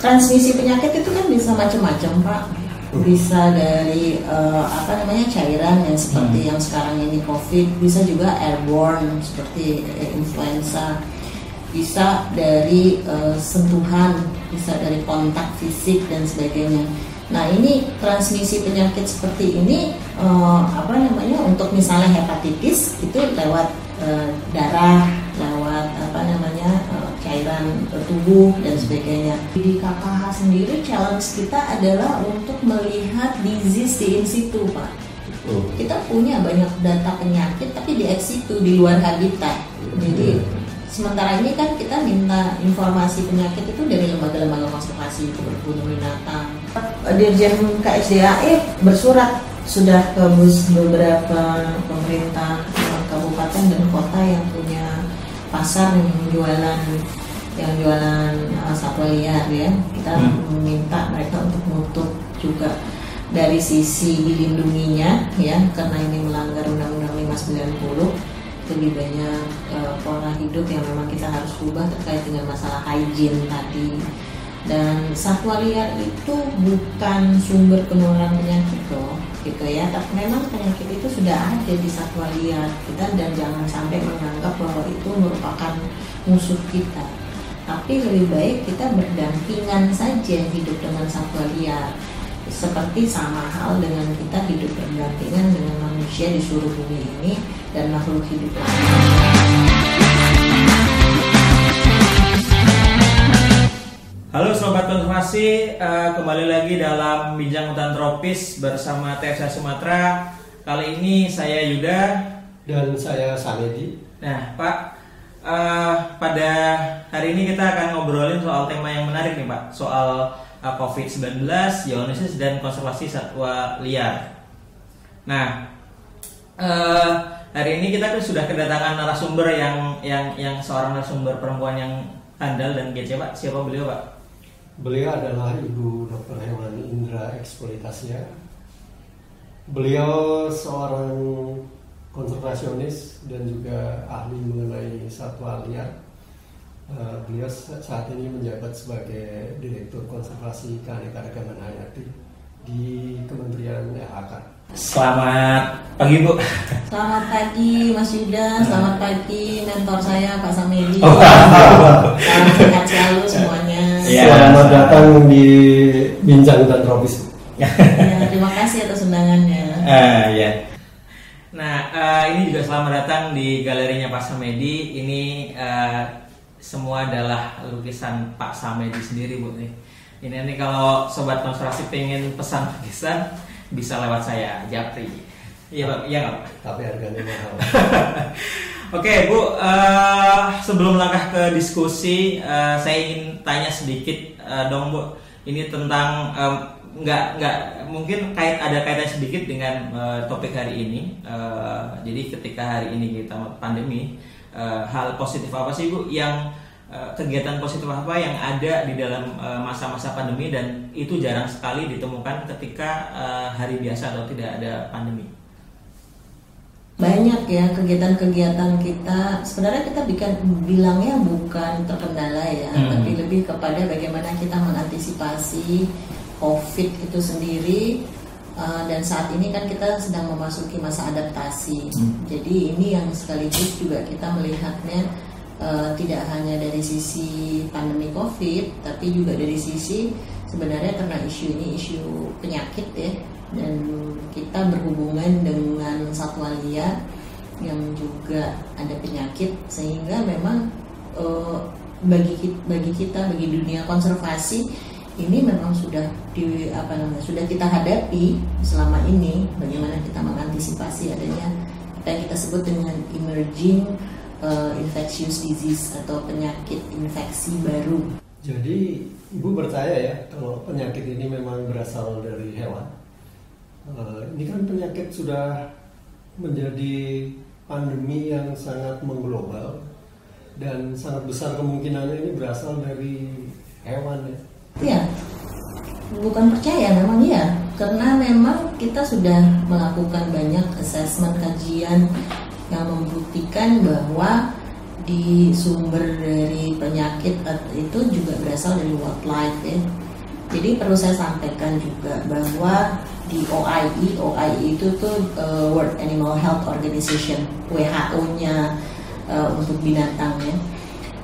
Transmisi penyakit itu kan bisa macam-macam Pak. Bisa dari uh, apa namanya cairan yang seperti hmm. yang sekarang ini COVID, bisa juga airborne seperti uh, influenza, bisa dari uh, sentuhan, bisa dari kontak fisik dan sebagainya. Nah ini transmisi penyakit seperti ini uh, apa namanya untuk misalnya hepatitis itu lewat uh, darah, lewat apa namanya cairan tubuh dan sebagainya. Di KKH sendiri challenge kita adalah untuk melihat disease di in situ, Pak. Oh. Kita punya banyak data penyakit tapi di ex situ di luar habitat. Jadi sementara ini kan kita minta informasi penyakit itu dari lembaga-lembaga konservasi itu berbunyi binatang. Dirjen KSDAE bersurat sudah ke beberapa pemerintah kabupaten dan kota yang punya pasar yang jualan yang jualan uh, satwa liar ya. Kita hmm. meminta mereka untuk menutup juga dari sisi dilindunginya ya karena ini melanggar undang-undang 590 lebih banyak uh, pola hidup yang memang kita harus ubah terkait dengan masalah hygiene tadi. Dan satwa liar itu bukan sumber penularan penyakit loh gitu ya. Tapi memang penyakit itu sudah ada di satwa liar kita dan jangan sampai menganggap bahwa itu merupakan musuh kita tapi lebih baik kita berdampingan saja hidup dengan satwa liar seperti sama hal dengan kita hidup berdampingan dengan manusia di seluruh bumi ini dan makhluk hidup lain. Halo Sobat Konservasi, uh, kembali lagi dalam Bincang Hutan Tropis bersama TFSA Sumatera. Kali ini saya Yuda. Dan saya Samedi Nah Pak, uh, pada hari ini kita akan ngobrolin soal tema yang menarik nih Pak, soal uh, COVID-19, zoonosis dan konservasi satwa liar. Nah, uh, hari ini kita kan sudah kedatangan narasumber yang yang yang seorang narasumber perempuan yang handal dan kece Pak. Siapa beliau Pak? Beliau adalah Ibu Dr. Hewan Indra Eksploitasia. Beliau seorang konservasionis dan juga ahli mengenai satwa liar. Uh, beliau saat ini menjabat sebagai Direktur Konservasi Keanekaragaman Hayati di Kementerian LHK. Selamat pagi Bu. Selamat pagi Mas Yuda, selamat pagi mentor saya Pak Samedi. Oh, Salam sehat selalu semuanya. Ya, selamat datang di Bincang dan Tropis. ya, terima kasih atas undangannya. Uh, ya. Uh, ini juga selamat datang di galerinya Pak Samedi. Ini uh, semua adalah lukisan Pak Samedi sendiri, Bu. Nih. Ini nih kalau sobat konservasi pengen pesan lukisan bisa lewat saya, Japri. Iya, Pak. Iya, Pak. Tapi harganya mahal. Oke, Bu. Uh, sebelum langkah ke diskusi, uh, saya ingin tanya sedikit uh, dong, Bu. Ini tentang um, nggak nggak mungkin kait ada kaitan sedikit dengan uh, topik hari ini. Uh, jadi ketika hari ini kita pandemi, uh, hal positif apa sih bu yang uh, kegiatan positif apa yang ada di dalam masa-masa uh, pandemi dan itu jarang sekali ditemukan ketika uh, hari biasa atau tidak ada pandemi? banyak ya kegiatan-kegiatan kita sebenarnya kita bikin bilangnya bukan terkendala ya hmm. tapi lebih kepada bagaimana kita mengantisipasi COVID itu sendiri uh, dan saat ini kan kita sedang memasuki masa adaptasi. Hmm. Jadi ini yang sekaligus juga kita melihatnya uh, tidak hanya dari sisi pandemi COVID, tapi juga dari sisi sebenarnya karena isu ini isu penyakit ya dan kita berhubungan dengan satwa liar yang juga ada penyakit sehingga memang uh, bagi bagi kita bagi dunia konservasi ini memang sudah di apa namanya sudah kita hadapi selama ini bagaimana kita mengantisipasi adanya apa yang kita sebut dengan emerging uh, infectious disease atau penyakit infeksi baru. Jadi ibu percaya ya kalau penyakit ini memang berasal dari hewan. Uh, ini kan penyakit sudah menjadi pandemi yang sangat mengglobal dan sangat besar kemungkinannya ini berasal dari hewan ya Iya, bukan percaya memang iya karena memang kita sudah melakukan banyak assessment kajian yang membuktikan bahwa di sumber dari penyakit itu juga berasal dari wildlife ya. Jadi perlu saya sampaikan juga bahwa di OIE, OIE itu tuh uh, World Animal Health Organization, WHO-nya uh, untuk binatangnya.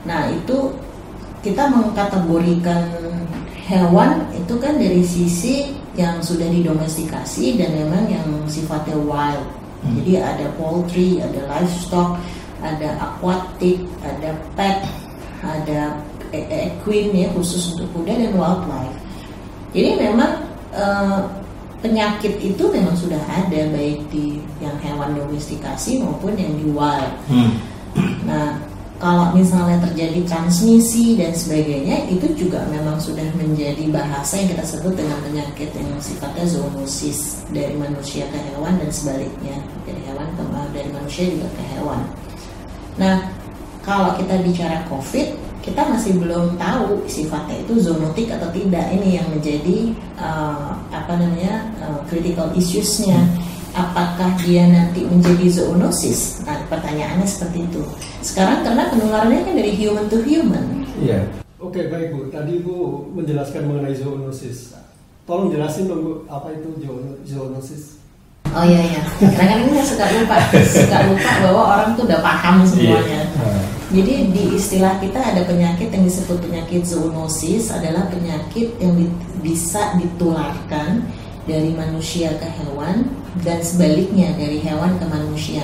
Nah itu kita mengkategorikan hewan itu kan dari sisi yang sudah didomestikasi dan memang yang sifatnya wild. Hmm. Jadi ada poultry, ada livestock, ada aquatic, ada pet, ada equine ya khusus untuk kuda dan wildlife. Jadi memang uh, penyakit itu memang sudah ada baik di yang hewan domestikasi maupun yang di wild. Hmm. Nah, kalau misalnya terjadi transmisi dan sebagainya itu juga memang sudah menjadi bahasa yang kita sebut dengan penyakit yang sifatnya zoonosis dari manusia ke hewan dan sebaliknya. Dari hewan ke dari manusia juga ke hewan. Nah, kalau kita bicara COVID kita masih belum tahu sifatnya itu zoonotik atau tidak. Ini yang menjadi uh, apa namanya uh, critical issuesnya. Apakah dia nanti menjadi zoonosis? Nah pertanyaannya seperti itu sekarang karena penularannya kan dari human to human iya oke baik bu tadi bu menjelaskan mengenai zoonosis tolong jelasin dong bu apa itu zoonosis Oh iya iya. Kadang-kadang kita suka lupa, suka lupa bahwa orang tuh udah paham semuanya. Yeah. Jadi di istilah kita ada penyakit yang disebut penyakit zoonosis adalah penyakit yang di, bisa ditularkan dari manusia ke hewan dan sebaliknya dari hewan ke manusia.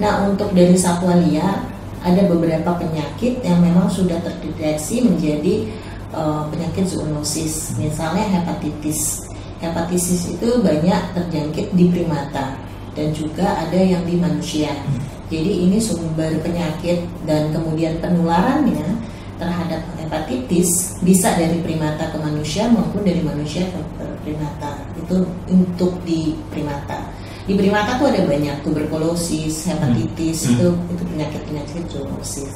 Nah untuk dari satwa liar ada beberapa penyakit yang memang sudah terdeteksi menjadi uh, penyakit zoonosis, misalnya hepatitis hepatitis itu banyak terjangkit di primata dan juga ada yang di manusia. Jadi ini sumber penyakit dan kemudian penularannya terhadap hepatitis bisa dari primata ke manusia maupun dari manusia ke primata. Itu untuk di primata. Di primata tuh ada banyak tuberkulosis, hepatitis hmm. itu itu penyakit-penyakit zoonosis.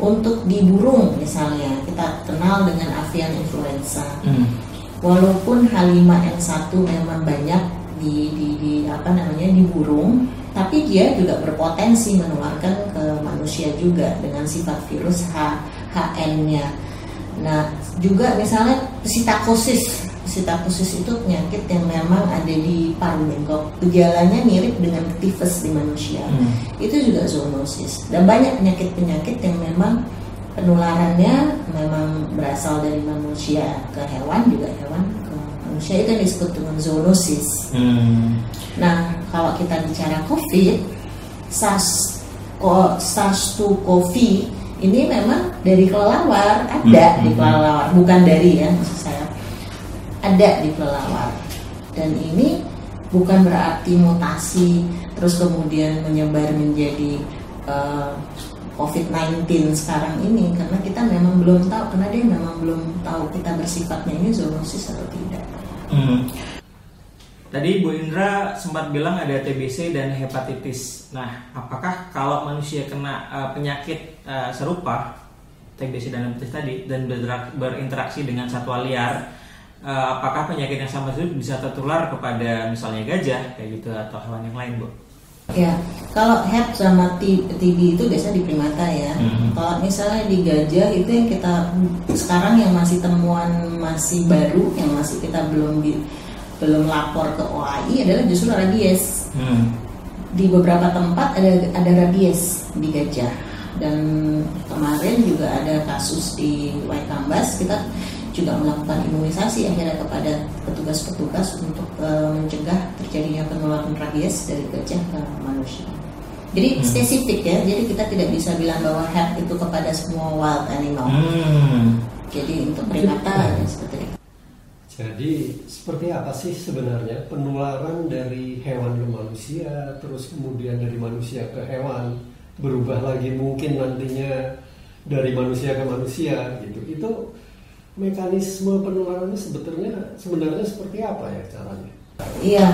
Untuk di burung misalnya kita kenal dengan avian influenza. Hmm walaupun H5N1 memang banyak di, di, di apa namanya di burung tapi dia juga berpotensi menularkan ke manusia juga dengan sifat virus H HN-nya. Nah, juga misalnya psitakosis. Psitakosis itu penyakit yang memang ada di paru bengkok. Gejalanya mirip dengan tifus di manusia. Hmm. Itu juga zoonosis. Dan banyak penyakit-penyakit yang memang penularannya memang berasal dari manusia ke hewan juga hewan ke manusia itu yang disebut dengan zoonosis. Hmm. Nah kalau kita bicara COVID, SARS SARS-2 ini memang dari kelelawar ada hmm. di kelelawar bukan dari ya maksud saya ada di kelelawar dan ini bukan berarti mutasi terus kemudian menyebar menjadi uh, COVID-19 sekarang ini karena kita memang belum tahu karena dia memang belum tahu kita bersifatnya ini zoonosis atau tidak. Hmm. Tadi Bu Indra sempat bilang ada TBC dan hepatitis. Nah, apakah kalau manusia kena uh, penyakit uh, serupa TBC dan hepatitis tadi dan berinteraksi dengan satwa liar, uh, apakah penyakit yang sama itu bisa tertular kepada misalnya gajah kayak gitu atau hewan yang lain, Bu? Ya, kalau Hep sama TB itu biasa di primata ya. Hmm. Kalau misalnya di gajah itu yang kita sekarang yang masih temuan masih baru yang masih kita belum di, belum lapor ke OAI adalah justru rabies. Hmm. Di beberapa tempat ada ada rabies di gajah dan kemarin juga ada kasus di Waikambas kita juga melakukan imunisasi akhirnya kepada petugas-petugas untuk uh, mencegah terjadinya penularan rabies dari gajah ke manusia. Jadi hmm. spesifik ya, jadi kita tidak bisa bilang bahwa HEP itu kepada semua wild animal. Hmm. Jadi untuk primata ya seperti itu. Jadi seperti apa sih sebenarnya penularan dari hewan ke manusia, terus kemudian dari manusia ke hewan, berubah lagi mungkin nantinya dari manusia ke manusia gitu. Itu mekanisme penularannya sebetulnya sebenarnya seperti apa ya caranya? Iya,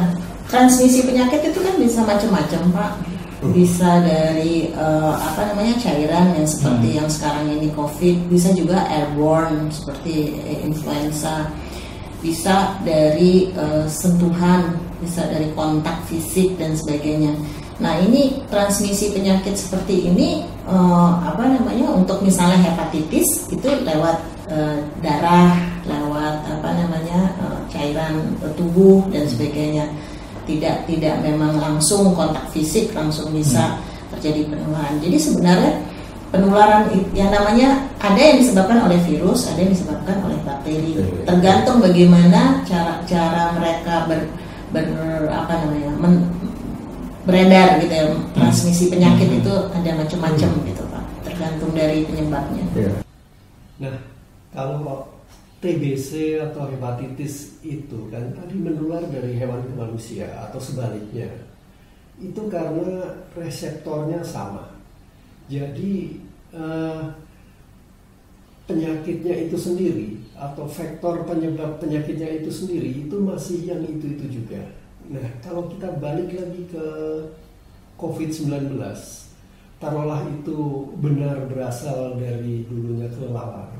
transmisi penyakit itu kan bisa macam-macam pak. Hmm. Bisa dari uh, apa namanya cairan yang seperti hmm. yang sekarang ini COVID, bisa juga airborne seperti influenza, bisa dari uh, sentuhan, bisa dari kontak fisik dan sebagainya. Nah ini transmisi penyakit seperti ini uh, apa namanya untuk misalnya hepatitis itu lewat uh, darah, lewat apa namanya uh, cairan tubuh dan sebagainya. Tidak tidak memang langsung kontak fisik langsung bisa hmm. terjadi penularan. Jadi sebenarnya penularan yang namanya ada yang disebabkan oleh virus, ada yang disebabkan oleh bakteri. Tergantung bagaimana cara cara mereka ber, ber apa namanya men, beredar gitu ya transmisi penyakit hmm. itu ada macam-macam hmm. gitu pak tergantung dari penyebabnya. Ya. Nah kalau TBC atau hepatitis itu kan tadi menular dari hewan ke manusia atau sebaliknya. Itu karena reseptornya sama. Jadi eh, penyakitnya itu sendiri atau faktor penyebab penyakitnya itu sendiri itu masih yang itu itu juga. Nah, kalau kita balik lagi ke COVID-19, taruhlah itu benar berasal dari dulunya kelelawar,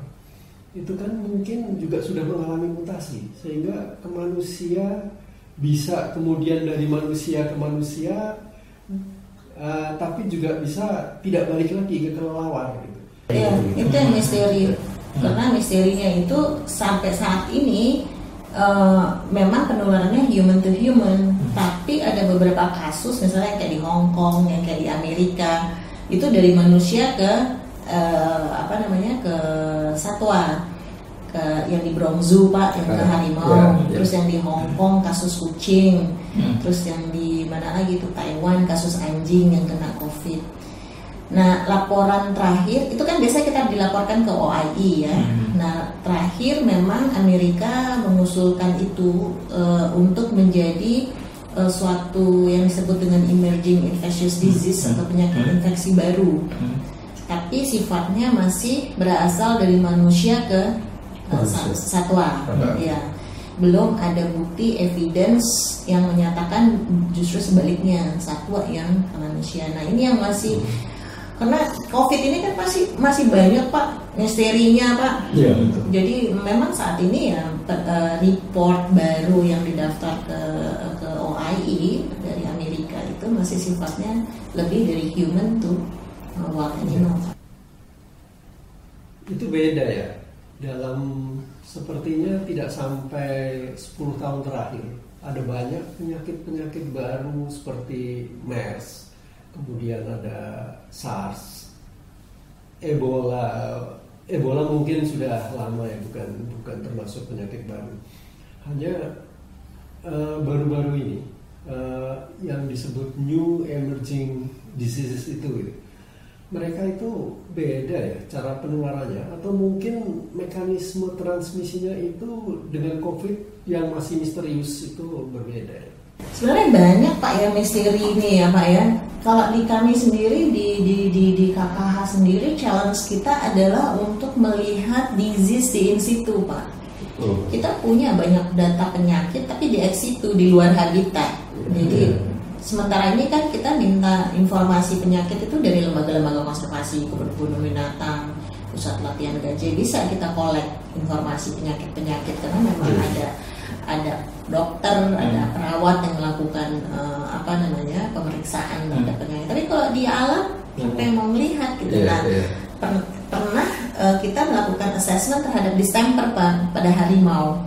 itu kan mungkin juga sudah mengalami mutasi, sehingga ke manusia bisa kemudian dari manusia ke manusia, uh, tapi juga bisa tidak balik lagi ke kelelawar. Gitu. Ya, itu yang misteri. Karena misterinya itu sampai saat ini uh, memang penularannya human to human, tapi ada beberapa kasus misalnya kayak di Hong Kong, yang kayak di Amerika, itu dari manusia ke uh, apa namanya ke satwa, ke yang di Bronx Zoo pak, yang ke ah, harimau, yeah, yeah. terus yang di Hong Kong kasus kucing, hmm. terus yang di mana lagi itu Taiwan kasus anjing yang kena COVID. Nah, laporan terakhir itu kan biasa kita dilaporkan ke OIE ya. Hmm. Nah, terakhir memang Amerika mengusulkan itu uh, untuk menjadi uh, suatu yang disebut dengan emerging infectious disease hmm. atau penyakit hmm. infeksi baru. Hmm. Tapi sifatnya masih berasal dari manusia ke satwa. Hmm. Ya. Belum ada bukti evidence yang menyatakan justru sebaliknya satwa yang ke manusia. Nah, ini yang masih hmm karena covid ini kan masih masih banyak pak misterinya pak ya, betul. jadi memang saat ini ya eh, report baru yang didaftar ke ke OIE dari Amerika itu masih sifatnya lebih dari human to wild animal ya. itu beda ya dalam sepertinya tidak sampai 10 tahun terakhir ada banyak penyakit-penyakit baru seperti MERS kemudian ada SARS, Ebola. Ebola mungkin sudah lama ya, bukan bukan termasuk penyakit baru. Hanya eh, baru-baru uh, ini uh, yang disebut new emerging diseases itu. Mereka itu beda ya cara penularannya atau mungkin mekanisme transmisinya itu dengan COVID yang masih misterius itu berbeda. Ya? Sebenarnya banyak Pak ya misteri ini ya Pak ya. Kalau di kami sendiri di di di, di KKH sendiri challenge kita adalah untuk melihat disease di in situ Pak. Kita punya banyak data penyakit tapi di ex situ di luar habitat. Jadi yeah. Sementara ini kan kita minta informasi penyakit itu dari lembaga-lembaga konservasi kebun binatang, pusat latihan gajah bisa kita kolek informasi penyakit-penyakit karena memang yeah. ada ada dokter, hmm. ada perawat yang melakukan uh, apa namanya pemeriksaan terhadap hmm. penyakit. Tapi kalau di alam siapa yang mau melihat gitu yeah, nah yeah. Per, pernah uh, kita melakukan assessment terhadap distemper pada harimau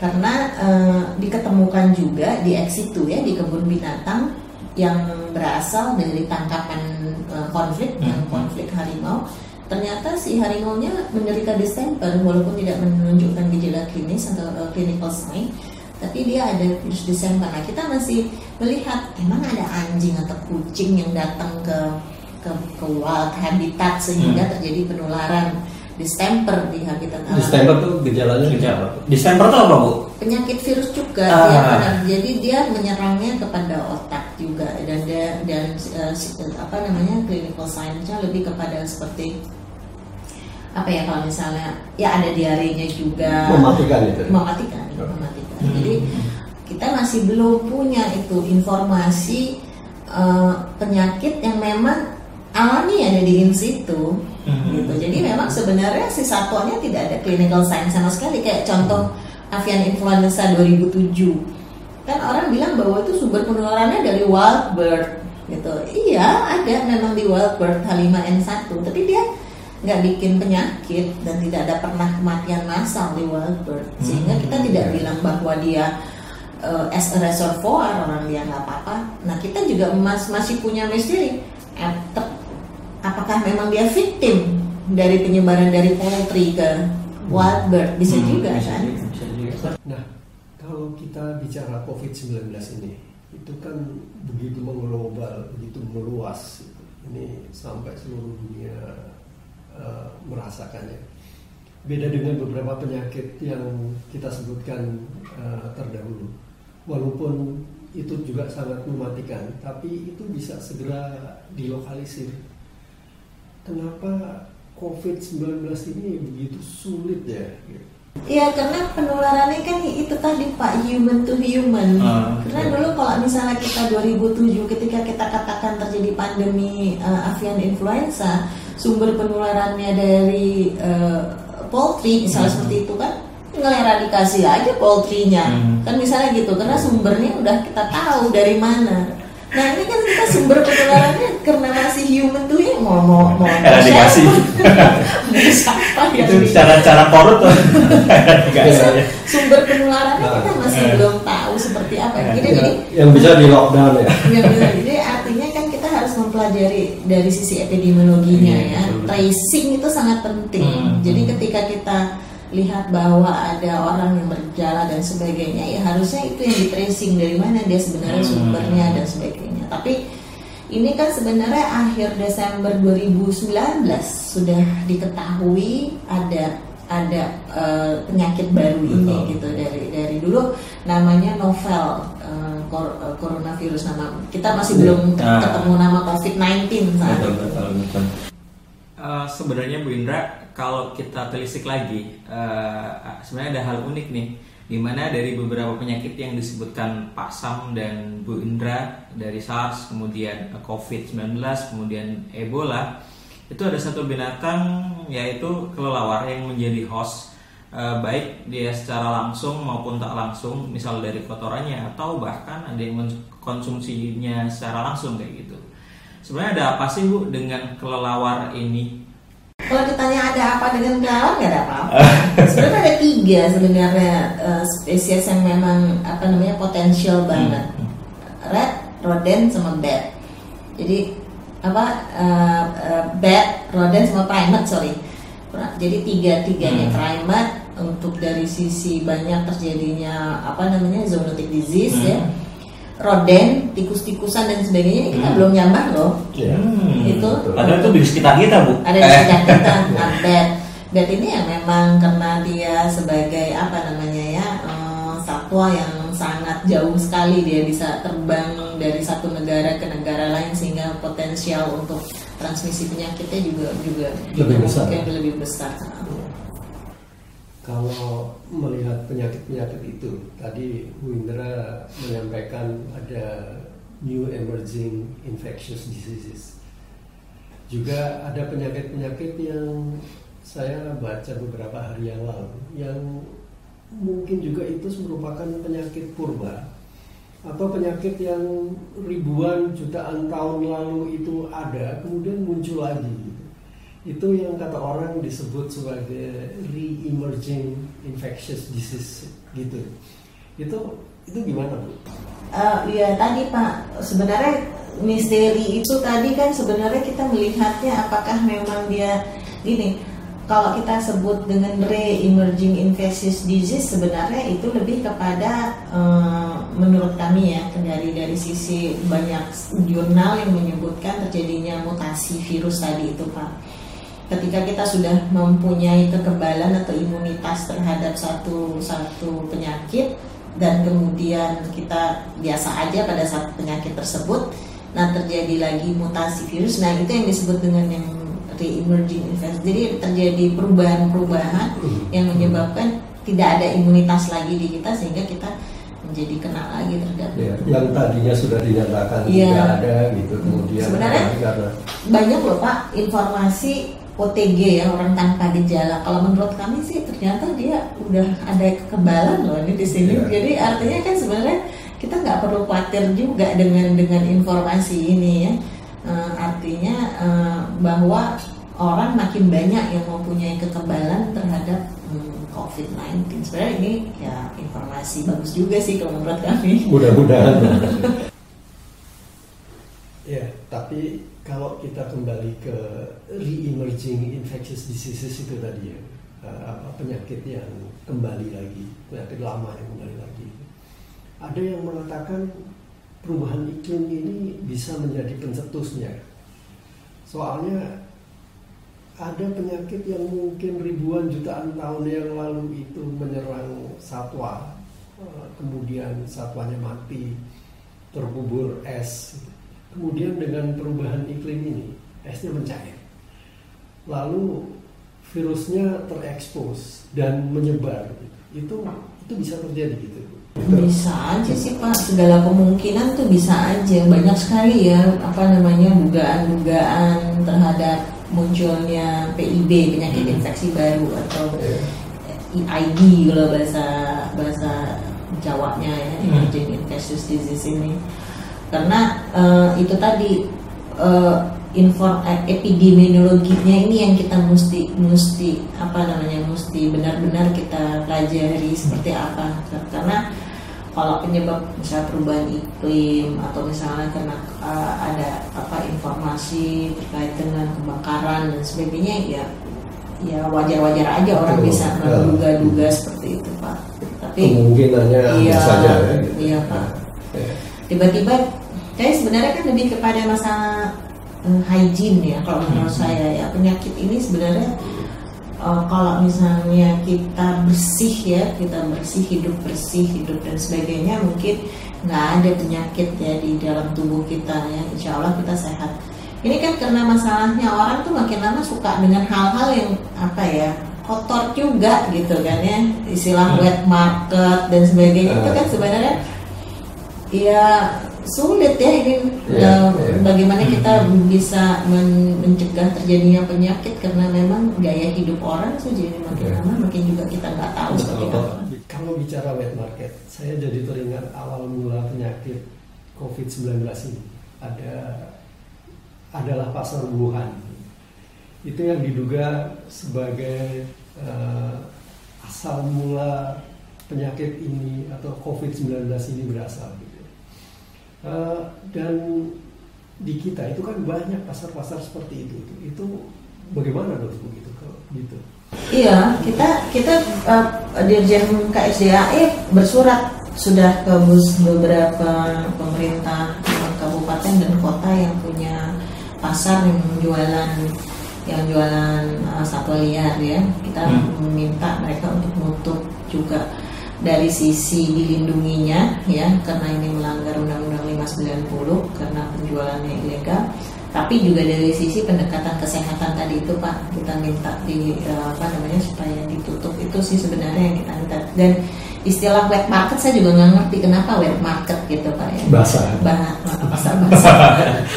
karena uh, diketemukan juga di ex situ ya di kebun binatang yang berasal dari tangkapan uh, konflik hmm. yang konflik harimau ternyata si harimau nya menderita distemper walaupun tidak menunjukkan gejala klinis atau uh, clinical sign tapi dia ada virus distemper nah kita masih melihat emang ada anjing atau kucing yang datang ke ke, ke wild habitat sehingga hmm. terjadi penularan distemper di habitat alam. Distemper tuh gejalanya gejala. Distemper tuh apa bu? Penyakit virus juga ah. ya benar. Jadi dia menyerangnya kepada otak juga dan dia, dan uh, apa namanya clinical sign-nya lebih kepada seperti apa ya kalau misalnya ya ada diarenya juga mematikan itu mematikan mematikan hmm. jadi kita masih belum punya itu informasi uh, penyakit yang memang alami ada di in situ hmm. gitu. Jadi memang sebenarnya si satuannya tidak ada clinical sign sama sekali. Kayak contoh avian influenza 2007 kan orang bilang bahwa itu sumber penularannya dari wild bird gitu. Iya ada memang di wild bird H5N1 tapi dia nggak bikin penyakit dan tidak ada pernah kematian massal di wild bird. Sehingga kita Hmm, tidak bilang bahwa dia uh, as a reservoir orang dia nggak apa-apa. Nah kita juga mas masih punya misteri. Te- apakah memang dia victim dari penyebaran dari poultry ke wild bird bisa Hmm, juga bisa kan juga, bisa juga. Nah, kalau kita bicara COVID-19 ini, itu kan begitu mengglobal, begitu meluas. gitu. Ini sampai seluruh dunia eh, merasakannya. Beda dengan beberapa penyakit yang kita sebutkan eh, terdahulu. Walaupun itu juga sangat mematikan, tapi itu bisa segera dilokalisir. Kenapa COVID-19 ini begitu sulit ya? Iya karena penularannya kan itu tadi Pak human to human. Ah, karena betul. dulu kalau misalnya kita 2007 ketika kita katakan terjadi pandemi uh, avian influenza, sumber penularannya dari uh, poultry misalnya Hmm. seperti itu kan ngeleradikasi aja poultry-nya. Hmm. Kan misalnya gitu karena sumbernya udah kita tahu dari mana. Nah ini kan kita sumber penularannya karena masih human to human mau mau mau Eradikasi. itu cara-cara korut tuh bisa sumber penularannya Nah, kita masih eh. belum tahu seperti apa. Eh, Jadi, Ya, jadi yang bisa di lockdown ya. yang benar. jadi artinya kan kita harus mempelajari dari sisi epidemiologinya Iya, ya. Tracing itu sangat penting. Hmm, Jadi hmm. ketika kita lihat bahwa ada orang yang bergejala dan sebagainya, ya harusnya itu yang di tracing dari mana dia sebenarnya Hmm. sumbernya dan sebagainya. Tapi ini kan sebenarnya akhir Desember 2019 sudah diketahui ada ada eh, penyakit baru ini Betul. gitu dari dari dulu namanya novel eh, kor- eh, coronavirus nama kita masih Iya. belum Ah. ketemu nama COVID-19 saat betul itu. betul betul Eh, sebenarnya Bu Indra kalau kita telisik lagi eh, sebenarnya ada hal unik nih di mana dari beberapa penyakit yang disebutkan Pak Sam dan Bu Indra dari SARS kemudian eh, COVID-19 kemudian Ebola itu ada satu binatang yaitu kelelawar yang menjadi host eh, baik dia secara langsung maupun tak langsung misal dari kotorannya atau bahkan ada yang mengkonsumsinya secara langsung kayak gitu Sebenarnya ada apa sih Bu dengan kelelawar ini? Kalau ditanya ada apa dengan kelelawar nggak ada apa-apa. sebenarnya ada tiga sebenarnya eh, spesies yang memang apa namanya potensial banget. Rat, rodent, sama bat. Jadi apa eh, eh, bat, rodent sama primate sorry. Jadi tiga tiganya Hmm. primate untuk dari sisi banyak terjadinya apa namanya zoonotic disease Hmm. ya. Rodent, tikus-tikusan dan sebagainya ini kita Hmm. belum nyambah loh. Ya. Hmm, Itu. Padahal itu di sekitar kita Bu. ada di sekitar kita nah, bed bed ini ya memang karena dia sebagai apa namanya ya eh, satwa yang sangat jauh sekali dia bisa terbang dari satu negara ke negara lain sehingga potensial untuk transmisi penyakitnya juga juga Lebih besar. mungkin lebih besar Kalau melihat penyakit-penyakit itu, tadi Bu Indra menyampaikan ada new emerging infectious diseases. Juga ada penyakit-penyakit yang saya baca beberapa hari yang lalu yang mungkin juga itu merupakan penyakit purba atau penyakit yang ribuan jutaan tahun lalu itu ada kemudian muncul lagi. Itu yang kata orang disebut sebagai re-emerging infectious disease gitu. Itu itu gimana bu? Eh, ya tadi Pak. Sebenarnya misteri itu tadi kan sebenarnya kita melihatnya apakah memang dia gini kalau kita sebut dengan re-emerging infectious disease sebenarnya itu lebih kepada eh, menurut kami ya dari dari sisi banyak jurnal yang menyebutkan terjadinya mutasi virus tadi itu Pak ketika kita sudah mempunyai kekebalan atau imunitas terhadap satu satu penyakit dan kemudian kita biasa aja pada saat penyakit tersebut nah terjadi lagi mutasi virus. Nah itu yang disebut dengan yang re-emerging infection jadi terjadi perubahan-perubahan yang menyebabkan tidak ada imunitas lagi di kita sehingga kita menjadi kena lagi terhadap Ya, yang tadinya sudah dinyatakan Iya. tidak ada gitu kemudian Sebenarnya- karena banyak loh pak informasi OTG ya orang tanpa gejala. Kalau menurut kami sih ternyata dia udah ada kekebalan loh ini di sini. Iya. Jadi artinya kan sebenarnya kita nggak perlu khawatir juga dengan dengan informasi ini ya. Uh, artinya uh, bahwa orang makin banyak yang mempunyai kekebalan terhadap hmm, COVID-19. Sebenarnya ini ya informasi bagus juga sih kalau menurut kami. Mudah-mudahan. ya, tapi kalau kita kembali ke re-emerging infectious diseases itu tadi ya, apa penyakit yang kembali lagi, penyakit lama yang kembali lagi. Ada yang mengatakan perubahan iklim ini bisa menjadi pencetusnya. Soalnya ada penyakit yang mungkin ribuan jutaan tahun yang lalu itu menyerang satwa, eh, kemudian satwanya mati, terkubur es. Kemudian dengan perubahan iklim ini, esnya mencair. Lalu virusnya terekspos dan menyebar. Itu itu bisa terjadi gitu. Bisa aja sih Pak, segala kemungkinan tuh bisa aja. Banyak sekali ya apa namanya dugaan-dugaan terhadap munculnya PIB penyakit hmm. infeksi baru atau EID kalau bahasa bahasa Jawanya ya hmm. emerging infectious disease ini karena uh, itu tadi uh, inform uh, epidemiologinya ini yang kita mesti mesti apa namanya mesti benar-benar kita pelajari seperti apa karena kalau penyebab misalnya perubahan iklim atau misalnya karena uh, ada apa informasi terkait dengan kebakaran dan sebagainya ya ya wajar-wajar aja orang bisa ya. menduga-duga ya. seperti itu pak tapi kemungkinannya iya, saja ya iya pak ya. tiba-tiba saya sebenarnya kan lebih kepada masalah uh, hygiene ya kalau menurut hmm. saya ya. Penyakit ini sebenarnya uh, kalau misalnya kita bersih ya kita bersih hidup bersih hidup dan sebagainya mungkin nggak ada penyakit ya di dalam tubuh kita ya. Insya Allah kita sehat. Ini kan karena masalahnya orang tuh makin lama suka dengan hal-hal yang apa ya kotor juga gitu kan ya. Istilah hmm. wet market dan sebagainya itu kan sebenarnya ya sulit ya ini yeah, uh, yeah. bagaimana kita bisa men mencegah terjadinya penyakit karena memang gaya hidup orang saja jadi makin yeah. lama makin juga kita nggak tahu seperti apa. Kalau bicara wet market, saya jadi teringat awal mula penyakit COVID-19 ini ada adalah pasar Wuhan. Itu yang diduga sebagai uh, asal mula penyakit ini atau COVID-19 ini berasal. Uh, dan di kita itu kan banyak pasar-pasar seperti itu. Itu, itu bagaimana dok begitu kalau gitu? Iya, kita kita uh, Dirjen KSDAE bersurat sudah ke beberapa pemerintah kabupaten dan kota yang punya pasar yang jualan yang jualan uh, satwa liar ya. Kita hmm. meminta mereka untuk menutup juga dari sisi dilindunginya ya karena ini melanggar Undang-Undang 590 karena penjualannya ilegal. Tapi juga dari sisi pendekatan kesehatan tadi itu Pak kita minta di eh, apa namanya supaya ditutup itu sih sebenarnya yang kita minta. Dan istilah wet market saya juga nggak ngerti kenapa wet market gitu Pak ya. Basah. Bah pasar basah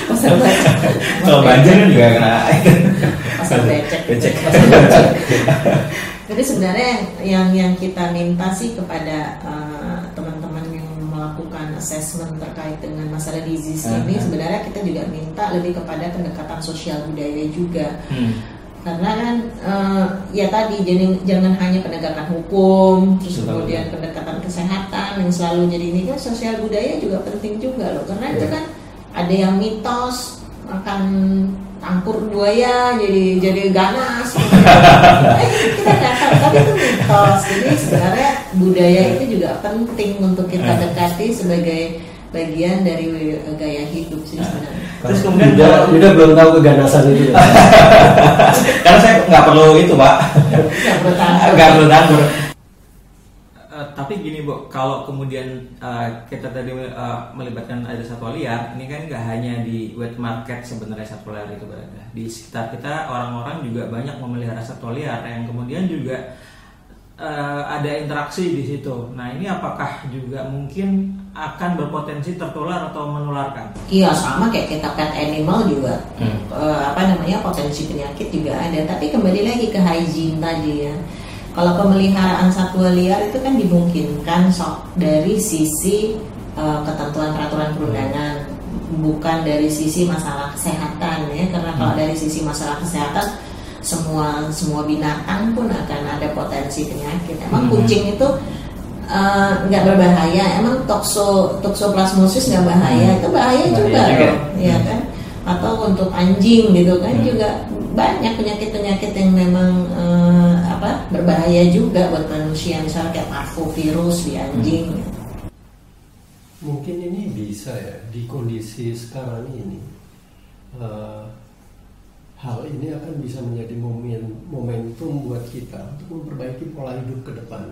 pasar becek. Kalau banjir kan juga kena. Pasar becek. Becek. Jadi sebenarnya yang yang, kita minta sih kepada uh, assessment terkait dengan masalah disease uh -huh. ini sebenarnya kita juga minta lebih kepada pendekatan sosial budaya juga. Hmm. Karena kan uh, ya tadi jadi jangan hanya penegakan hukum, terus Betul. kemudian pendekatan kesehatan yang selalu jadi ini kan sosial budaya juga penting juga loh. Karena yeah. itu kan ada yang mitos akan angkur buaya jadi jadi ganas eh, kita nggak tahu tapi itu mitos jadi sebenarnya budaya itu juga penting untuk kita eh. dekati sebagai bagian dari gaya hidup sih sebenarnya. Terus kemudian Yuda, Yuda belum tahu keganasan itu. Ya? Karena saya nggak perlu itu pak. Nggak perlu tandur. Nggak perlu tandur tapi gini bu, kalau kemudian uh, kita tadi uh, melibatkan ada satwa liar, ini kan nggak hanya di wet market sebenarnya satwa liar itu berada. Di sekitar kita orang-orang juga banyak memelihara satwa liar yang kemudian juga uh, ada interaksi di situ. Nah ini apakah juga mungkin akan berpotensi tertular atau menularkan? Iya sama kayak kita pet animal juga hmm. uh, apa namanya potensi penyakit juga ada. Tapi kembali lagi ke hygiene tadi ya kalau pemeliharaan satwa liar itu kan dimungkinkan sok dari sisi uh, ketentuan peraturan perundangan bukan dari sisi masalah kesehatan ya. Karena kalau dari sisi masalah kesehatan semua semua binatang pun akan ada potensi penyakit. Emang kucing itu uh, nggak berbahaya. Emang tokso toksoplasmosis nggak bahaya. Itu bahaya, Bahaya juga juga. loh. Ya kan? Atau untuk anjing gitu kan juga banyak penyakit-penyakit yang memang eh, apa berbahaya juga buat manusia misalnya kayak parvovirus di anjing. Mungkin ini bisa ya di kondisi sekarang ini eh, hal ini akan bisa menjadi momen, momentum buat kita untuk memperbaiki pola hidup ke depan.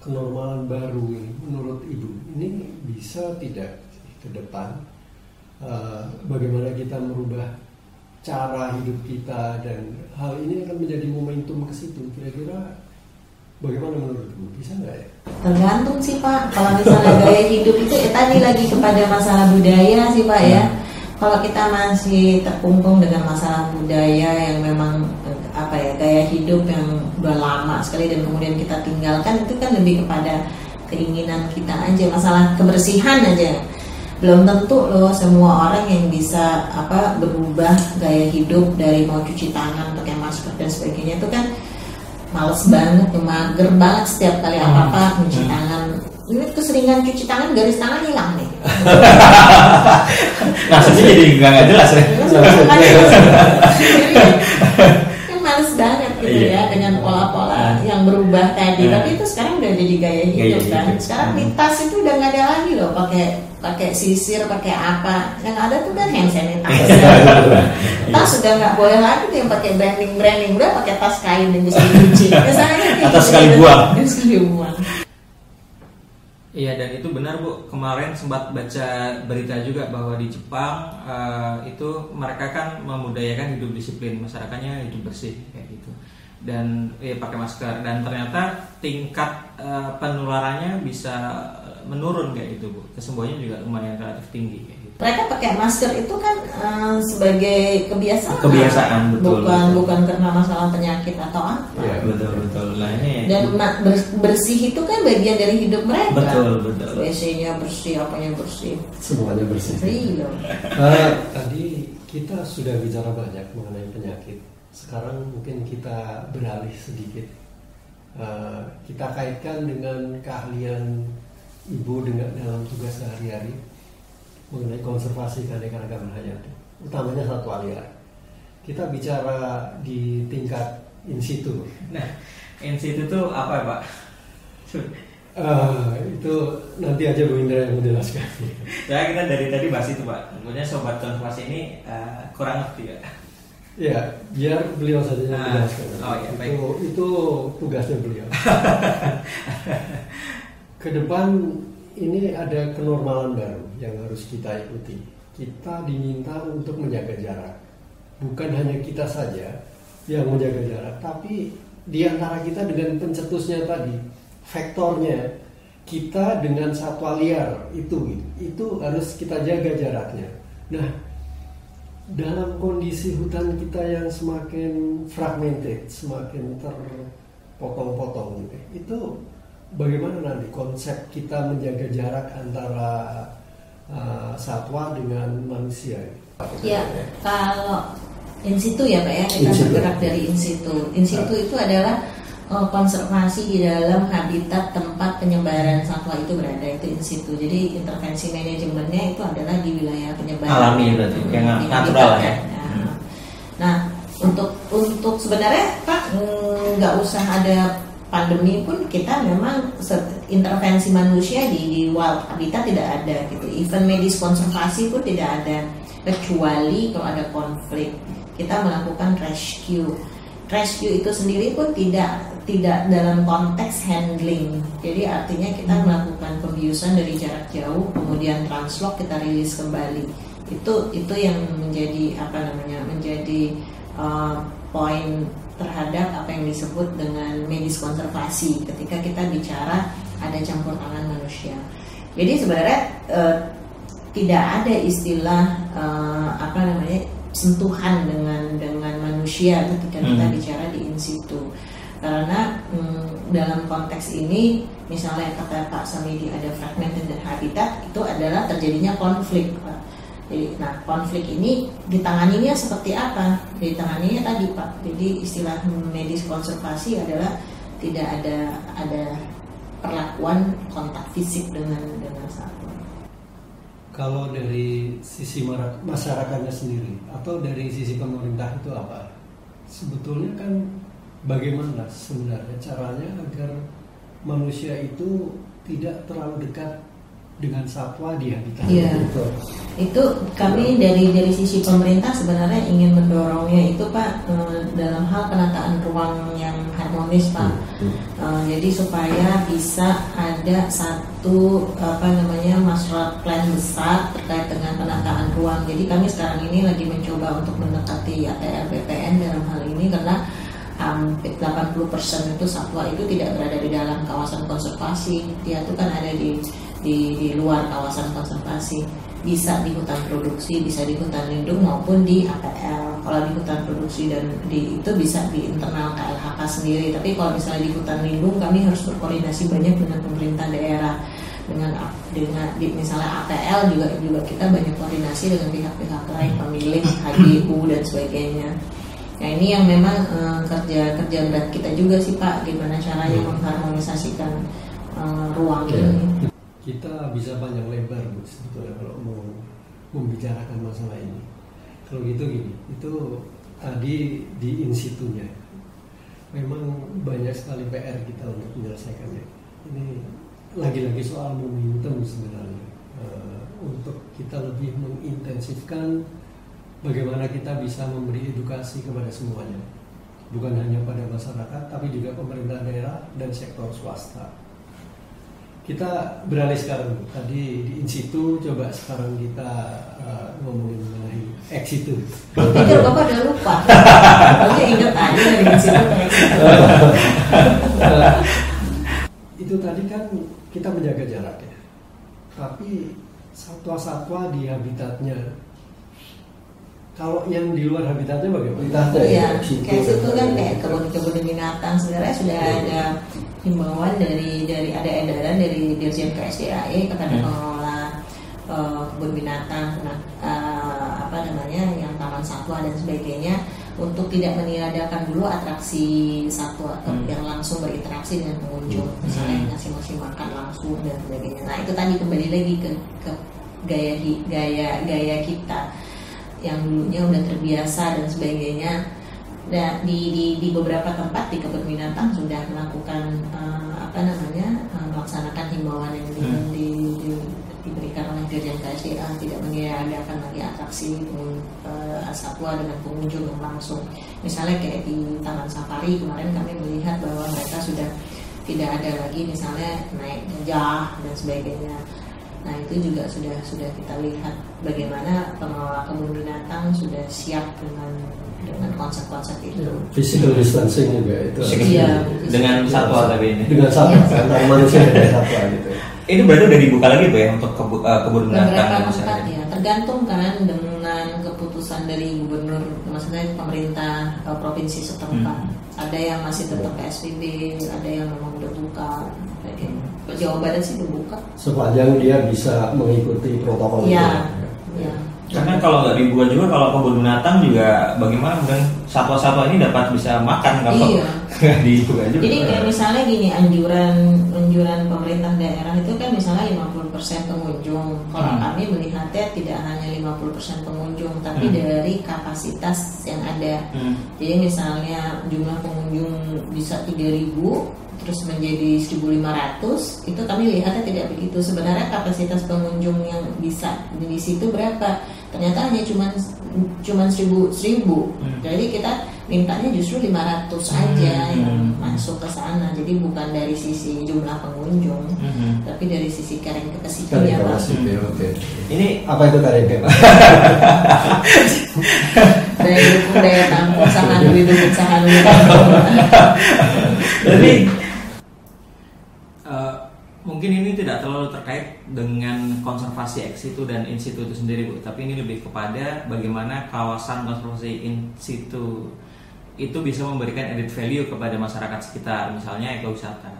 Kenormalan baru ini menurut ibu ini bisa tidak ke depan? Eh, bagaimana kita merubah cara hidup kita dan hal ini akan menjadi momentum ke situ. Kira-kira bagaimana menurut ibu bisa nggak ya? tergantung sih pak kalau misalnya gaya hidup itu ya tadi lagi kepada masalah budaya sih pak ya kalau kita masih terkungkung dengan masalah budaya yang memang eh, apa ya gaya hidup yang udah lama sekali dan kemudian kita tinggalkan itu kan lebih kepada keinginan kita aja masalah kebersihan aja belum tentu loh semua orang yang bisa apa berubah gaya hidup dari mau cuci tangan pakai masker dan sebagainya. Itu kan males banget mager banget setiap kali apa apa cuci tangan. Ini keseringan cuci tangan garis tangan hilang nih. Maksudnya jadi nggak nggak jelas ya. kan males banget gitu Iya. ya yang berubah tadi. Hmm. tapi itu sekarang udah jadi gaya hidup Gaya kan. hidup. sekarang di Hmm. tas itu udah nggak ada lagi loh. Pakai pakai sisir pakai apa. Yang ada tuh kan hand sanitizer. Tas sudah nggak boleh lagi tuh yang pakai branding branding. Udah pakai tas kain yang bisa dicuci Misalnya Atau gitu. sekali buang. sekali buang. Iya dan itu benar bu. Kemarin sempat baca berita juga bahwa di Jepang eh, itu mereka kan memudayakan hidup disiplin. Masyarakatnya hidup bersih kayak gitu dan ya pakai masker dan ternyata tingkat eh, penularannya bisa menurun kayak gitu bu kesembuhannya juga lumayan relatif tinggi kayak gitu. mereka pakai masker itu kan eh, sebagai kebiasaan Kebiasaan, betul, bukan betul. bukan karena masalah penyakit atau apa Iya. betul betul nah ini dan bersih itu kan bagian dari hidup mereka betul betul WC-nya bersih apanya bersih Semuanya bersih. Iya. Eh, tadi kita sudah bicara banyak mengenai penyakit. Sekarang mungkin kita beralih sedikit. Eh, kita kaitkan dengan keahlian ibu dengan dalam tugas sehari-hari mengenai konservasi keanekaragaman hayati, utamanya satwa liar. Kita bicara di tingkat in situ. nah in situ tuh apa ya pak Eh, itu nanti aja Bu Indra yang menjelaskan. ya kita dari tadi bahas itu pak sebenarnya sobat konservasi ini eh, kurang ngerti ya Ya, biar beliau saja yang Ah, menjelaskan. oh iya, baik. itu, itu tugasnya beliau. Ke depan ini ada kenormalan baru yang harus kita ikuti. Kita diminta untuk menjaga jarak. Bukan hanya kita saja yang menjaga jarak, tapi di antara kita dengan pencetusnya tadi, vektornya kita dengan satwa liar itu itu harus kita jaga jaraknya. Nah, dalam kondisi hutan kita yang semakin fragmented, semakin terpotong-potong gitu, itu bagaimana nanti konsep kita menjaga jarak antara uh, satwa dengan manusia? Ya, kalau in situ ya Pak ya, kita bergerak dari in situ. In situ itu adalah konservasi di dalam habitat tempat penyebaran satwa itu berada itu in situ. Jadi intervensi manajemennya itu adalah di wilayah penyebaran Alami berarti, yang natural ya. Nah, Hmm. Nah, untuk untuk sebenarnya Pak mm, nggak usah ada pandemi pun kita memang intervensi manusia di, di wild habitat tidak ada gitu. Even medis konservasi pun tidak ada kecuali kalau ada konflik kita melakukan rescue. Rescue itu sendiri pun tidak tidak dalam konteks handling. Jadi artinya kita melakukan pembiusan dari jarak jauh, kemudian translok kita rilis kembali. Itu itu yang menjadi apa namanya menjadi uh, poin terhadap apa yang disebut dengan medis konservasi ketika kita bicara ada campur tangan manusia. Jadi sebenarnya eh, tidak ada istilah eh, apa namanya sentuhan dengan dengan manusia ketika kita Hmm. bicara di in situ karena mm, dalam konteks ini misalnya kata Pak Samidi ada fragmented dan habitat itu adalah terjadinya konflik Pak. Jadi, nah konflik ini ditanganinya seperti apa? Ditanganinya tadi Pak. Jadi istilah medis konservasi adalah tidak ada ada perlakuan kontak fisik dengan dengan. Kalau dari sisi masyarakatnya sendiri atau dari sisi pemerintah itu apa? Sebetulnya kan bagaimana sebenarnya caranya agar manusia itu tidak terlalu dekat dengan satwa di habitat Iya. itu. Itu kami dari dari sisi pemerintah sebenarnya ingin mendorongnya itu Pak eh, dalam hal penataan ruang yang harmonis Pak. Eh, jadi supaya bisa ada satu apa namanya master plan besar terkait dengan penataan ruang. Jadi kami sekarang ini lagi mencoba untuk mendekati ATR BPN dalam hal ini karena hampir 80% itu satwa itu tidak berada di dalam kawasan konservasi. Dia itu kan ada di di, di luar kawasan konservasi bisa di hutan produksi, bisa di hutan lindung maupun di APL. Kalau di hutan produksi dan di itu bisa di internal KLHK sendiri. Tapi kalau misalnya di hutan lindung kami harus berkoordinasi banyak dengan pemerintah daerah dengan dengan di, misalnya APL juga juga kita banyak koordinasi dengan pihak-pihak lain pemilik HGU dan sebagainya. Nah ini yang memang eh, kerja kerja berat kita juga sih Pak, gimana caranya mengharmonisasikan eh, ruang Oke. ini. Kita bisa panjang lebar Bu sebetulnya kalau mau membicarakan masalah ini. Kalau gitu gini, itu tadi di insitunya. Memang banyak sekali PR kita untuk menyelesaikannya. Ini lagi-lagi soal momentum sebenarnya Eh, untuk kita lebih mengintensifkan bagaimana kita bisa memberi edukasi kepada semuanya, bukan hanya pada masyarakat, tapi juga pemerintah daerah dan sektor swasta. Kita beralih sekarang tadi di in situ coba sekarang kita uh, ngomongin mengenai ex situ. Itu Bapak udah lupa. Pokoknya ingat aja dari situ gitu. Uh, itu tadi kan kita menjaga jarak ya. Tapi satwa-satwa di habitatnya kalau yang di luar habitatnya bagaimana? Habitatnya Iya, situ kayak situ kan dan- kayak kebun-kebun binatang sebenarnya sudah Iya. ada himbauan dari dari ada edaran dari Dirjen KSDAE kepada Hmm. pengelola eh, kebun binatang, nah, eh, apa namanya yang taman satwa dan sebagainya untuk tidak meniadakan dulu atraksi satwa Hmm. yang langsung berinteraksi dengan pengunjung, Hmm. misalnya ngasih ngasih makan langsung dan sebagainya. Nah itu tadi kembali lagi ke, ke gaya gaya gaya kita yang dulunya udah terbiasa dan sebagainya. Nah, di, di, di beberapa tempat di kebun binatang sudah melakukan eh, apa namanya eh, melaksanakan himbauan yang di, Hmm. di, di- diberikan oleh Dirjen KSDA tidak mengadakan lagi atraksi eh, satwa dengan pengunjung yang langsung. Misalnya kayak di Taman Safari kemarin kami melihat bahwa mereka sudah tidak ada lagi misalnya naik gajah dan sebagainya. Nah itu juga sudah sudah kita lihat bagaimana pengelola kebun binatang sudah siap dengan dengan konsep-konsep itu. Physical distancing juga itu. Iya. dengan satwa tapi ini. Dengan satwa Iya. antara manusia dan satwa gitu. Ini berarti udah dibuka lagi bu ya untuk kebu, eh, kebun binatang tempat ya tergantung kan dengan keputusan dari gubernur, maksudnya pemerintah provinsi setempat. Hmm. Ada yang masih tetap PSBB, ada yang memang udah buka. Kayak gitu. Jawa Barat sih udah buka. Sepanjang dia bisa mengikuti protokol Iya. itu. Ya. Karena kalau nggak dibuka juga kalau kebun binatang juga bagaimana kemudian satwa-satwa ini dapat bisa makan kalau Iya. nggak dibuka juga. Jadi kayak misalnya gini anjuran anjuran pemerintah daerah itu kan misalnya 50% pengunjung. Kalau Hmm. kami melihatnya tidak hanya 50% pengunjung tapi Hmm. dari kapasitas yang ada. Hmm. Jadi misalnya jumlah pengunjung bisa 3000 terus menjadi 1500 itu kami lihatnya tidak begitu. Sebenarnya kapasitas pengunjung yang bisa di situ berapa? Ternyata hanya cuman cuman 1000 1000. Hmm. Jadi kita mintanya justru 500 aja Hmm. yang masuk ke sana. Jadi bukan dari sisi jumlah pengunjung, Hmm. tapi dari sisi capacity-nya, Pak. kapasitas, ya, oke. Ini Apa itu karya Daya dukung daya tampung sahanwi dukung sahanwi tampung. Jadi eh, mungkin ini tidak terlalu terkait dengan konservasi ex situ dan in situ itu sendiri bu, tapi ini lebih kepada bagaimana kawasan konservasi in situ itu bisa memberikan added value kepada masyarakat sekitar, misalnya ekowisata.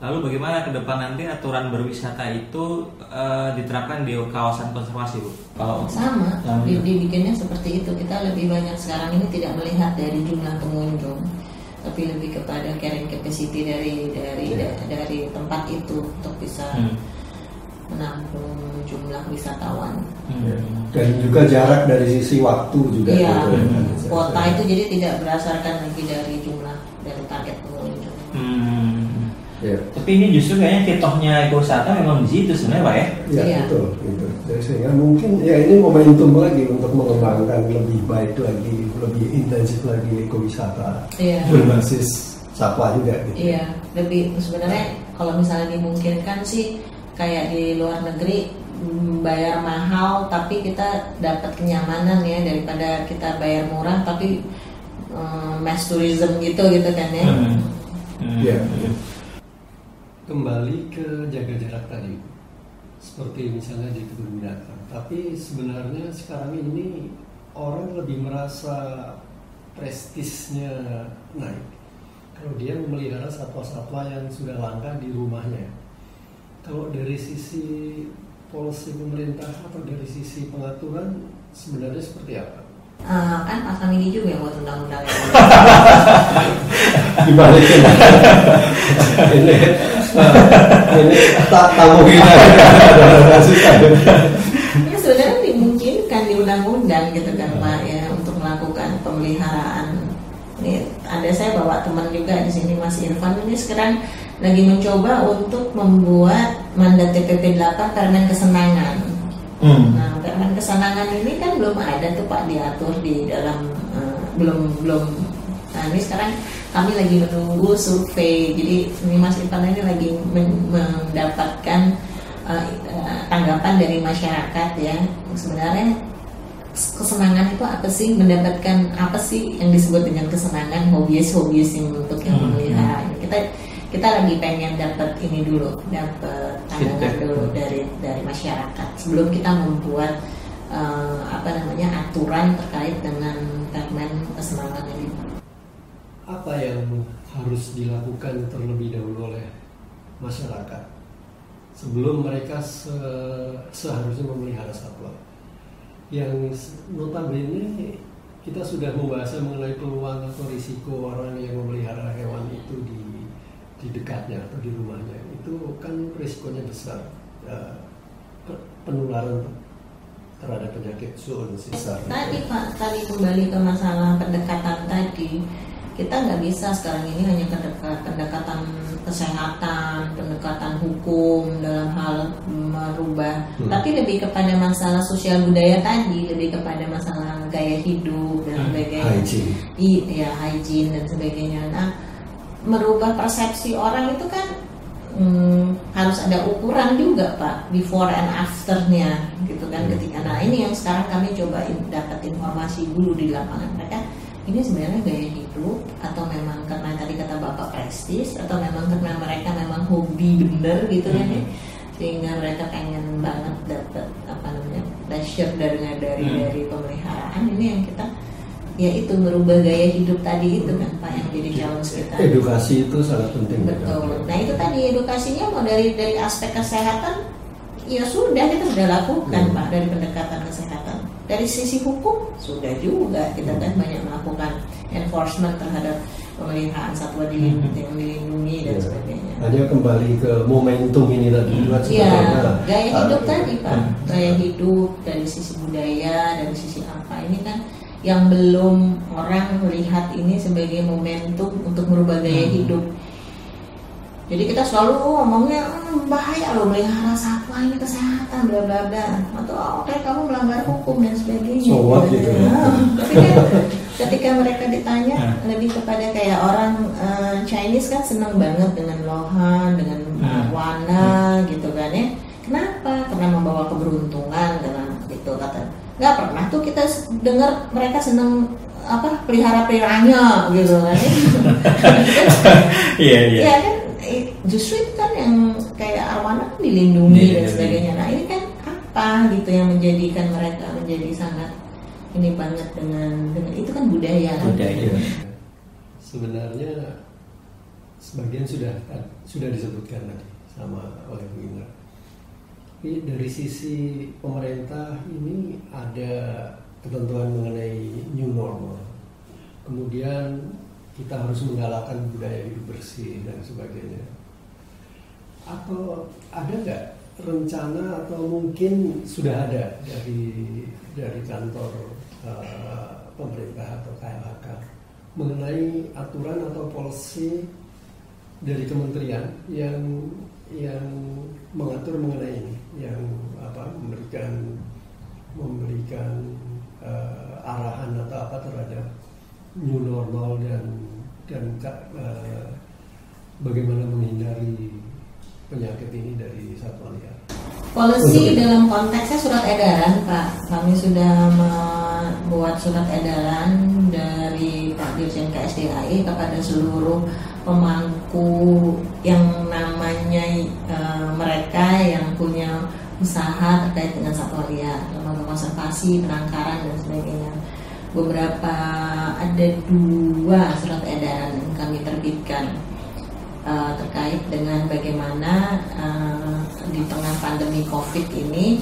Lalu bagaimana ke depan nanti aturan berwisata itu uh, diterapkan di kawasan konservasi, Bu? Kalau sama, sama dibikinnya seperti itu. Kita lebih banyak sekarang ini tidak melihat dari jumlah pengunjung, tapi lebih kepada carrying capacity dari dari yeah. dari tempat itu untuk bisa hmm. menampung jumlah wisatawan. Hmm. Dan juga jarak dari sisi waktu juga. Iya, gitu. kota itu jadi tidak berdasarkan lagi dari jumlah Ya. Tapi ini justru kayaknya kitohnya ekowisata memang di situ sebenarnya Pak ya? Iya ya. betul, gitu. Jadi sehingga mungkin ya ini momentum lagi untuk mengembangkan lebih baik lagi, lebih intensif lagi ekowisata ya. berbasis satwa juga. Gitu. Iya, lebih sebenarnya kalau misalnya dimungkinkan sih kayak di luar negeri mm, bayar mahal tapi kita dapat kenyamanan ya daripada kita bayar murah tapi um, mass tourism gitu gitu kan ya. Hmm. Hmm. Yeah. Kembali ke jaga jarak tadi, seperti misalnya di kebun binatang. Tapi sebenarnya sekarang ini orang lebih merasa prestisnya naik. Kalau dia memelihara satwa-satwa yang sudah langka di rumahnya. Kalau dari sisi polisi pemerintah atau dari sisi pengaturan sebenarnya seperti apa? Uh, kan pasal ini juga yang buat undang-undang. Dibalikin. Ini ini tak tamu kita ya sebenarnya dimungkinkan di undang-undang gitu kan pak ya untuk melakukan pemeliharaan ini ada saya bawa teman juga di sini Mas Irfan ini sekarang lagi mencoba untuk membuat mandat TPP 8 permen kesenangan. Hmm. Nah, permen kesenangan ini kan belum ada tuh Pak diatur di dalam uh, belum belum. Nah ini sekarang kami lagi menunggu survei. Jadi ini Mas Ipan ini lagi mendapatkan uh, tanggapan dari masyarakat ya. Sebenarnya kesenangan itu apa sih? Mendapatkan apa sih yang disebut dengan kesenangan? Hobies-hobies yang untuk yang hmm. memelihara. Kita kita lagi pengen dapat ini dulu dapat pandangan dulu dari dari masyarakat sebelum kita membuat uh, apa namanya aturan terkait dengan permen kesenangan ini apa yang harus dilakukan terlebih dahulu oleh masyarakat sebelum mereka se seharusnya memelihara satwa yang notabene kita sudah membahas mengenai peluang atau risiko orang yang memelihara hewan itu di di dekatnya atau di rumahnya itu kan risikonya besar ya, penularan terhadap penyakit zoonosis. Tadi Pak, tadi kembali ke masalah pendekatan tadi, kita nggak bisa sekarang ini hanya pendekatan kesehatan, pendekatan hukum dalam hal merubah, hmm. tapi lebih kepada masalah sosial budaya tadi, lebih kepada masalah gaya hidup dan hmm. sebagainya. Hygiene. Iya, hygiene dan sebagainya. Nah, merubah persepsi orang itu kan hmm, harus ada ukuran juga pak before and afternya gitu kan hmm. ketika nah ini yang sekarang kami coba dapat informasi dulu di lapangan mereka ini sebenarnya gaya hidup atau memang karena tadi kata bapak prestis atau memang karena mereka memang hobi bener gitu kan ya hmm. sehingga mereka pengen banget dapat apa namanya pleasure dari dari hmm. dari pemeliharaan ini yang kita ya itu merubah gaya hidup tadi itu kan Pak yang jadi challenge kita. Edukasi itu sangat penting. Betul. Nah itu tadi edukasinya mau dari dari aspek kesehatan ya sudah kita sudah lakukan hmm. Pak dari pendekatan kesehatan. Dari sisi hukum sudah juga kita kan banyak melakukan enforcement terhadap pemeliharaan satwa dilindungi, hmm. dilindungi dan ya. sebagainya. Hanya kembali ke momentum ini tadi hmm. Iya, gaya hidup tadi Pak, hmm. gaya hidup dari sisi budaya, dari sisi apa ini kan yang belum orang melihat ini sebagai momentum untuk merubah gaya hmm. hidup. Jadi kita selalu ngomongnya hmm, bahaya loh melihara satwa ini kesehatan bla bla bla atau oh, oke okay, kamu melanggar hukum dan sebagainya. So what, gitu. Ya. tapi kan ketika mereka ditanya hmm. lebih kepada kayak orang uh, Chinese kan senang banget dengan lohan dengan uh, warna gitu kan ya. Kenapa? Karena membawa keberuntungan dengan itu kata nggak pernah tuh kita dengar mereka seneng apa pelihara peliharanya gitu kan iya iya ya kan justru itu kan yang kayak arwana kan dilindungi yeah, dan iya, sebagainya nah ini kan apa gitu yang menjadikan mereka menjadi sangat ini banget dengan dengan itu kan budaya kan budaya sebenarnya sebagian sudah sudah disebutkan tadi sama oleh Bu Indra. Tapi dari sisi pemerintah ini ada ketentuan mengenai new normal. Kemudian kita harus menggalakkan budaya hidup bersih dan sebagainya. Atau ada nggak rencana atau mungkin sudah ada dari dari kantor uh, pemerintah atau KLHK mengenai aturan atau polisi dari kementerian yang yang mengatur mengenai ini, yang apa memberikan memberikan uh, arahan atau apa terhadap new normal dan dan uh, bagaimana menghindari penyakit ini dari satwa liar. Polisi dalam konteksnya surat edaran, Pak. Kami sudah membuat surat edaran dari Pak Dirjen KSDAI kepada seluruh pemangku yang namanya e, mereka yang punya usaha terkait dengan satwa liar, lembaga konservasi, penangkaran dan sebagainya. Beberapa ada dua surat edaran yang kami terbitkan uh, terkait dengan bagaimana uh, di tengah pandemi COVID ini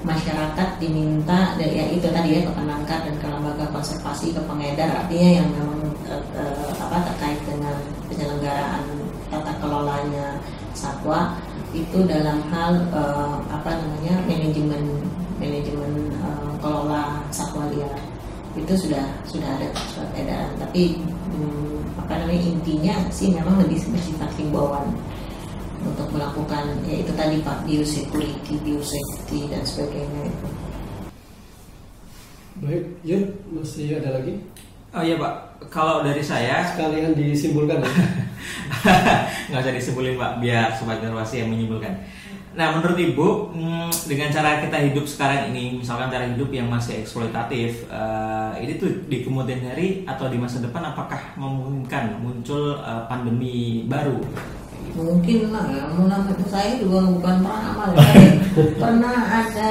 masyarakat diminta dari ya itu tadi ya ke penangkar dan ke lembaga konservasi ke pengedar. Artinya yang memang uh, apa terkait dengan penyelenggaraan tata kelolanya satwa itu dalam hal uh, apa namanya manajemen manajemen uh, kelola satwa liar. Itu sudah sudah ada surat edaran. Tapi hmm, apa namanya intinya sih memang lebih bersifat himbauan untuk melakukan ya itu tadi pak biosecurity, biosafety dan sebagainya itu. Baik, Yun masih ada lagi? Oh iya pak, kalau dari saya sekalian disimpulkan ya. nggak usah disimpulin pak, biar sobat generasi yang menyimpulkan. Nah, menurut Ibu, hmm, dengan cara kita hidup sekarang ini, misalkan cara hidup yang masih eksploitatif, uh, ini tuh di kemudian hari atau di masa depan apakah memungkinkan muncul uh, pandemi baru? Mungkin lah ya, menurut saya juga bukan pernah ya. pernah ada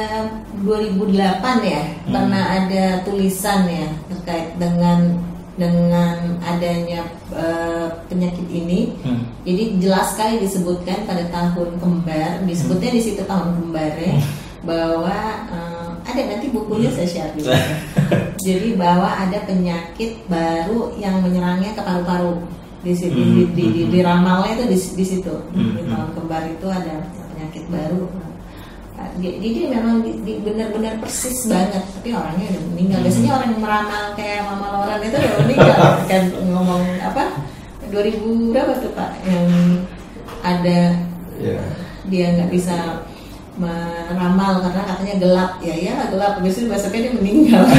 2008 ya, hmm. pernah ada tulisan ya terkait dengan dengan adanya uh, penyakit ini. Hmm. Jadi jelas sekali disebutkan pada tahun kembar, disebutnya hmm. di situ tahun kembar ya, hmm. bahwa uh, ada nanti bukunya saya share juga. Jadi bahwa ada penyakit baru yang menyerangnya ke paru-paru di situ hmm. di, di, di, di ramalnya itu di, di situ hmm. di tahun kembar itu ada penyakit baru jadi memang benar-benar persis banget. Tapi orangnya udah meninggal. Biasanya orang yang meramal kayak mama Loren itu udah meninggal. Kan ngomong apa? 2000 berapa tuh pak? Yang ada yeah. dia nggak bisa meramal karena katanya gelap. Ya ya gelap. Biasanya besoknya dia meninggal.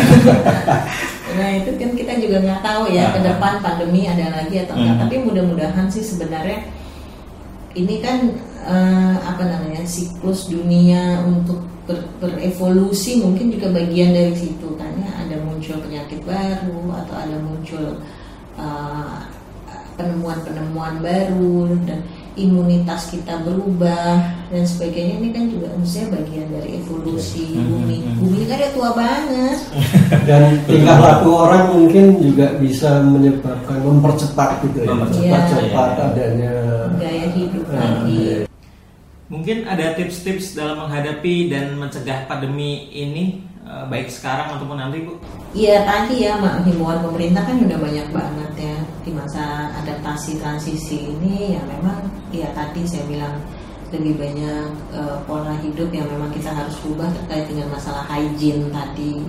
Nah itu kan kita juga nggak tahu ya ke depan pandemi ada lagi atau enggak hmm. tapi mudah-mudahan sih sebenarnya ini kan uh, apa namanya siklus dunia untuk ber, berevolusi mungkin juga bagian dari situ kan ya. Ada muncul penyakit baru atau ada muncul penemuan penemuan-penemuan baru dan imunitas kita berubah dan sebagainya. Ini kan juga maksudnya bagian dari evolusi hmm, bumi. hmm, hmm. bumi kan dia tua banget. Dan tingkah laku orang mungkin juga bisa menyebabkan mempercepat gitu ya. Mempercepat ya, adanya gaya hidup uh, lagi Mungkin ada tips-tips dalam menghadapi dan mencegah pandemi ini eh, baik sekarang ataupun nanti Bu? Iya tadi ya mak himbauan pemerintah kan udah banyak banget ya di masa adaptasi transisi ini ya memang ya tadi saya bilang lebih banyak uh, pola hidup yang memang kita harus ubah terkait dengan masalah hygiene tadi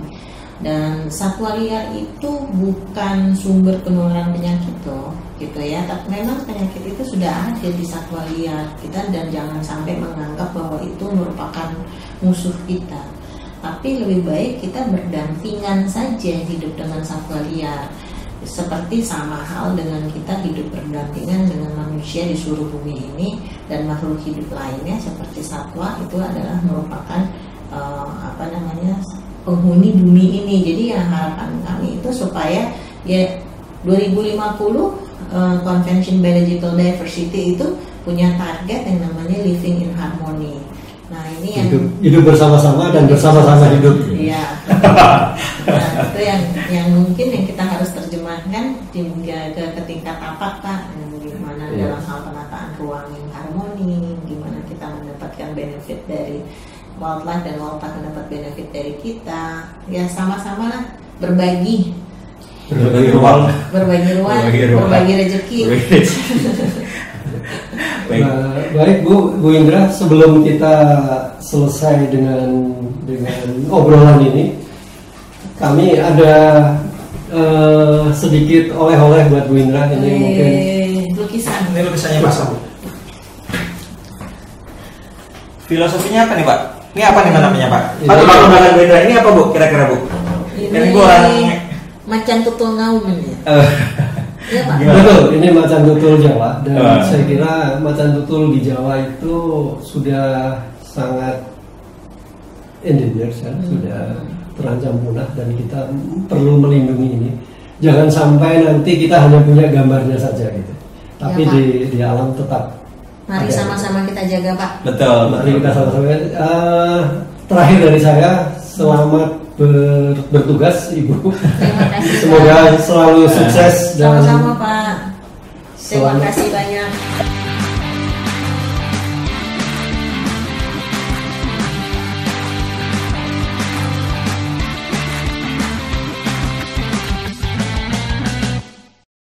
dan satwa liar itu bukan sumber penularan penyakit loh gitu ya. Tapi memang penyakit itu sudah ada di satwa liar kita dan jangan sampai menganggap bahwa itu merupakan musuh kita. Tapi lebih baik kita berdampingan saja hidup dengan satwa liar. Seperti sama hal dengan kita hidup berdampingan dengan manusia di seluruh bumi ini dan makhluk hidup lainnya seperti satwa itu adalah merupakan uh, apa namanya penghuni bumi ini jadi ya harapan kami itu supaya ya 2050 uh, Convention Biological Diversity itu punya target yang namanya living in harmony. Nah ini yang hidup, hidup bersama-sama dan bersama-sama hidup. Iya. nah itu yang yang mungkin yang kita harus terjemahkan hingga ke, ke tingkat sepakat Pak bagaimana Iya. dalam hal penataan ruang yang harmoni, gimana kita mendapatkan benefit dari wildlife dan wildlife mendapat benefit dari kita. Ya sama-sama lah berbagi, berbagi ruang berbagi ruang, Berbagi ruang. berbagi rezeki. baik Nah, baik Bu, Bu Indra, sebelum kita selesai dengan dengan obrolan ini, kami ada eh, sedikit oleh-oleh buat Bu Indra ini mungkin. Eh, lukisan. ini lukisannya pak filosofinya apa nih pak ini apa nih namanya pak Ini- pak belakang beda ini apa bu kira-kira bu Ini ini gua orang macan tutul ngaum ini. Eh, Iya Pak. Betul, ini macan tutul Jawa dan Ah. saya kira macan tutul di Jawa itu sudah sangat endangered ya, sudah terancam punah dan kita perlu melindungi ini. Jangan sampai nanti kita hanya punya gambarnya saja gitu. Tapi Ya, Pak. di di alam tetap Mari sama-sama kita jaga Pak. betul Mari kita sama-sama. Eh, terakhir dari saya, selamat ber- bertugas Ibu. Terima kasih. Semoga selalu sukses dan Sama-sama Pak. Terima kasih banyak.